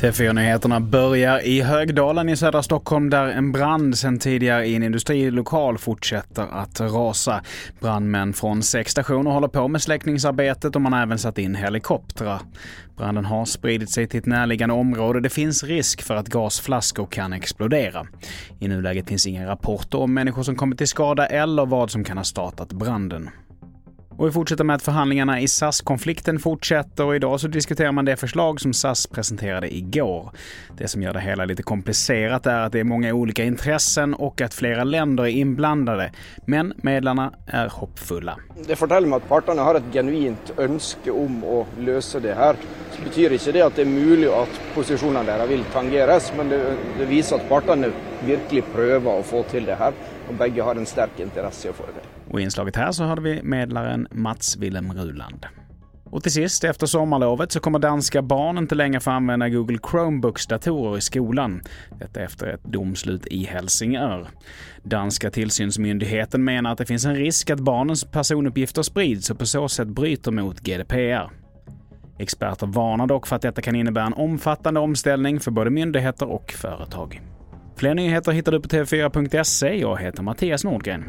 TV4-nyheterna börjar i Högdalen i södra Stockholm där en brand sedan tidigare i en industrilokal fortsätter att rasa. Brandmän från sex stationer håller på med släckningsarbetet och man har även satt in helikoptrar. Branden har spridit sig till ett närliggande område det finns risk för att gasflaskor kan explodera. I nuläget finns inga rapporter om människor som kommit till skada eller vad som kan ha startat branden. Och vi fortsätter med att förhandlingarna i SAS-konflikten fortsätter och idag så diskuterar man det förslag som SAS presenterade igår. Det som gör det hela lite komplicerat är att det är många olika intressen och att flera länder är inblandade. Men medlarna är hoppfulla. Det berättar mig att parterna har ett genuint önske om att lösa det här. Det betyder inte det att det är möjligt att positionerna där vill tangeras, men det, det visar att parterna verkligen prövar att få till det här och bägge har en stark intresse för det. Och i inslaget här så hörde vi medlaren Mats Willem Ruland. Och till sist, efter sommarlovet så kommer danska barn inte längre få använda Google Chromebooks-datorer i skolan. Detta efter ett domslut i Helsingör. Danska tillsynsmyndigheten menar att det finns en risk att barnens personuppgifter sprids och på så sätt bryter mot GDPR. Experter varnar dock för att detta kan innebära en omfattande omställning för både myndigheter och företag. Fler nyheter hittar du på tv4.se. Jag heter Mattias Nordgren.